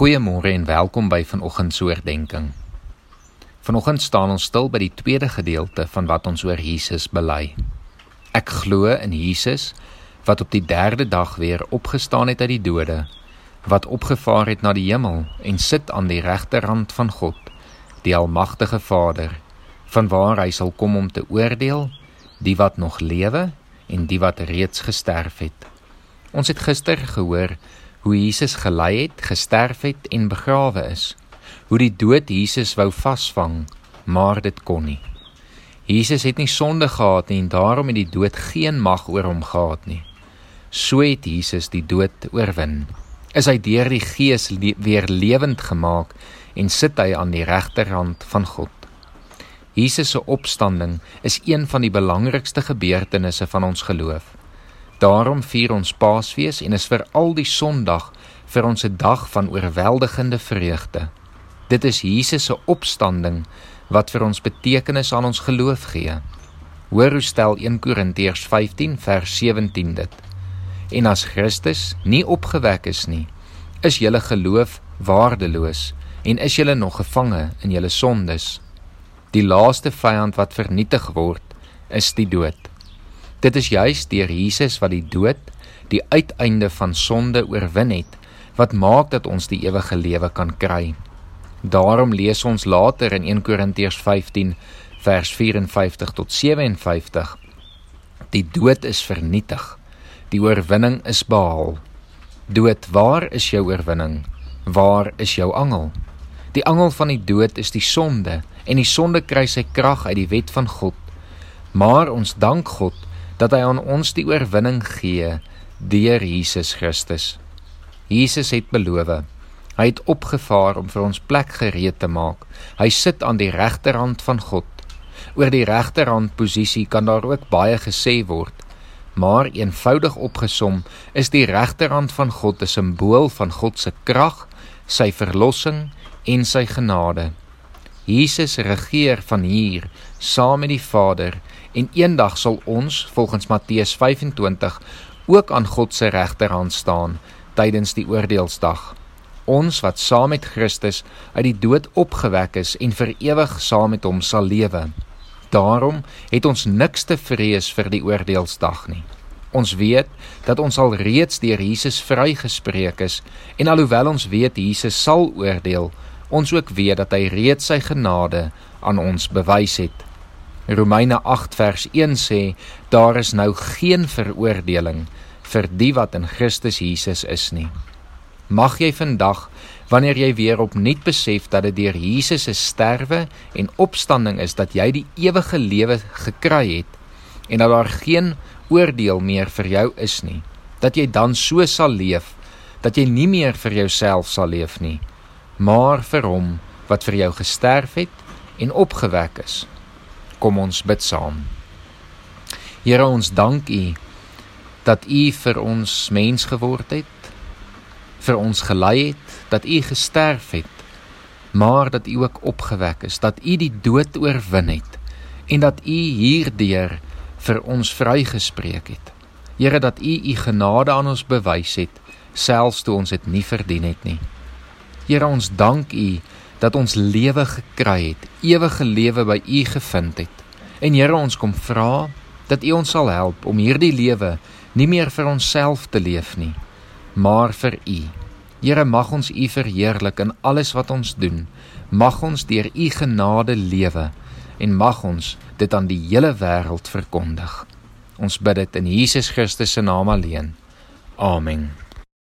Goeiemôre en welkom by vanoggend se oordeenking. Vanoggend staan ons stil by die tweede gedeelte van wat ons oor Jesus bely. Ek glo in Jesus wat op die derde dag weer opgestaan het uit die dode, wat opgevaar het na die hemel en sit aan die regterhand van God, die almagtige Vader, vanwaar hy sal kom om te oordeel die wat nog lewe en die wat reeds gesterf het. Ons het gister gehoor hoe Jesus gelei het, gesterf het en begrawe is. Hoe die dood Jesus wou vasvang, maar dit kon nie. Jesus het nie sonde gehad nie en daarom het die dood geen mag oor hom gehad nie. So het Jesus die dood oorwin. Is hy deur die Gees le weer lewend gemaak en sit hy aan die regterhand van God. Jesus se opstanding is een van die belangrikste gebeurtenisse van ons geloof. Daarom vier ons Paasfees en is vir al die Sondag vir ons 'n dag van oorweldigende vreugde. Dit is Jesus se opstanding wat vir ons betekenis aan ons geloof gee. Hoor hoe stel 1 Korintiërs 15 vers 17 dit. En as Christus nie opgewek is nie, is julle geloof waardeloos en is julle nog gevange in julle sondes. Die laaste vyand wat vernietig word, is die dood. Dit is juis deur Jesus wat die dood, die uiteinde van sonde oorwin het, wat maak dat ons die ewige lewe kan kry. Daarom lees ons later in 1 Korintiërs 15 vers 54 tot 57: Die dood is vernietig. Die oorwinning is behaal. Dood, waar is jou oorwinning? Waar is jou angel? Die angel van die dood is die sonde en die sonde kry sy krag uit die wet van God. Maar ons dank God dat hy aan ons die oorwinning gee deur Jesus Christus. Jesus het beloof. Hy het opgevaar om vir ons plek gereed te maak. Hy sit aan die regterhand van God. Oor die regterhand posisie kan daar ook baie gesê word, maar eenvoudig opgesom is die regterhand van God 'n simbool van God se krag, sy verlossing en sy genade. Jesus regeer van hier saam met die Vader en eendag sal ons volgens Matteus 25 ook aan God se regterhand staan tydens die oordeelsdag. Ons wat saam met Christus uit die dood opgewek is en vir ewig saam met hom sal lewe. Daarom het ons niks te vrees vir die oordeelsdag nie. Ons weet dat ons al reeds deur Jesus vrygespreek is en alhoewel ons weet Jesus sal oordeel, ons ook weet dat hy reeds sy genade aan ons bewys het. Romeine 8 vers 1 sê daar is nou geen veroordeling vir die wat in Christus Jesus is nie. Mag jy vandag wanneer jy weer opnuut besef dat dit deur Jesus se sterwe en opstanding is dat jy die ewige lewe gekry het en dat daar geen oordeel meer vir jou is nie, dat jy dan so sal leef dat jy nie meer vir jouself sal leef nie, maar vir hom wat vir jou gesterf het en opgewek is. Kom ons bid saam. Here ons dank U dat U vir ons mens geword het, vir ons gelei het, dat U gesterf het, maar dat U ook opgewek is, dat U die dood oorwin het en dat U hierdeur vir ons vrygespreek het. Here dat U U genade aan ons bewys het, selfs toe ons dit nie verdien het nie. Here ons dank U dat ons lewe gekry het, ewige lewe by U gevind het. En Here, ons kom vra dat U ons sal help om hierdie lewe nie meer vir onsself te leef nie, maar vir U. Here, mag ons U verheerlik in alles wat ons doen. Mag ons deur U genade lewe en mag ons dit aan die hele wêreld verkondig. Ons bid dit in Jesus Christus se naam alleen. Amen.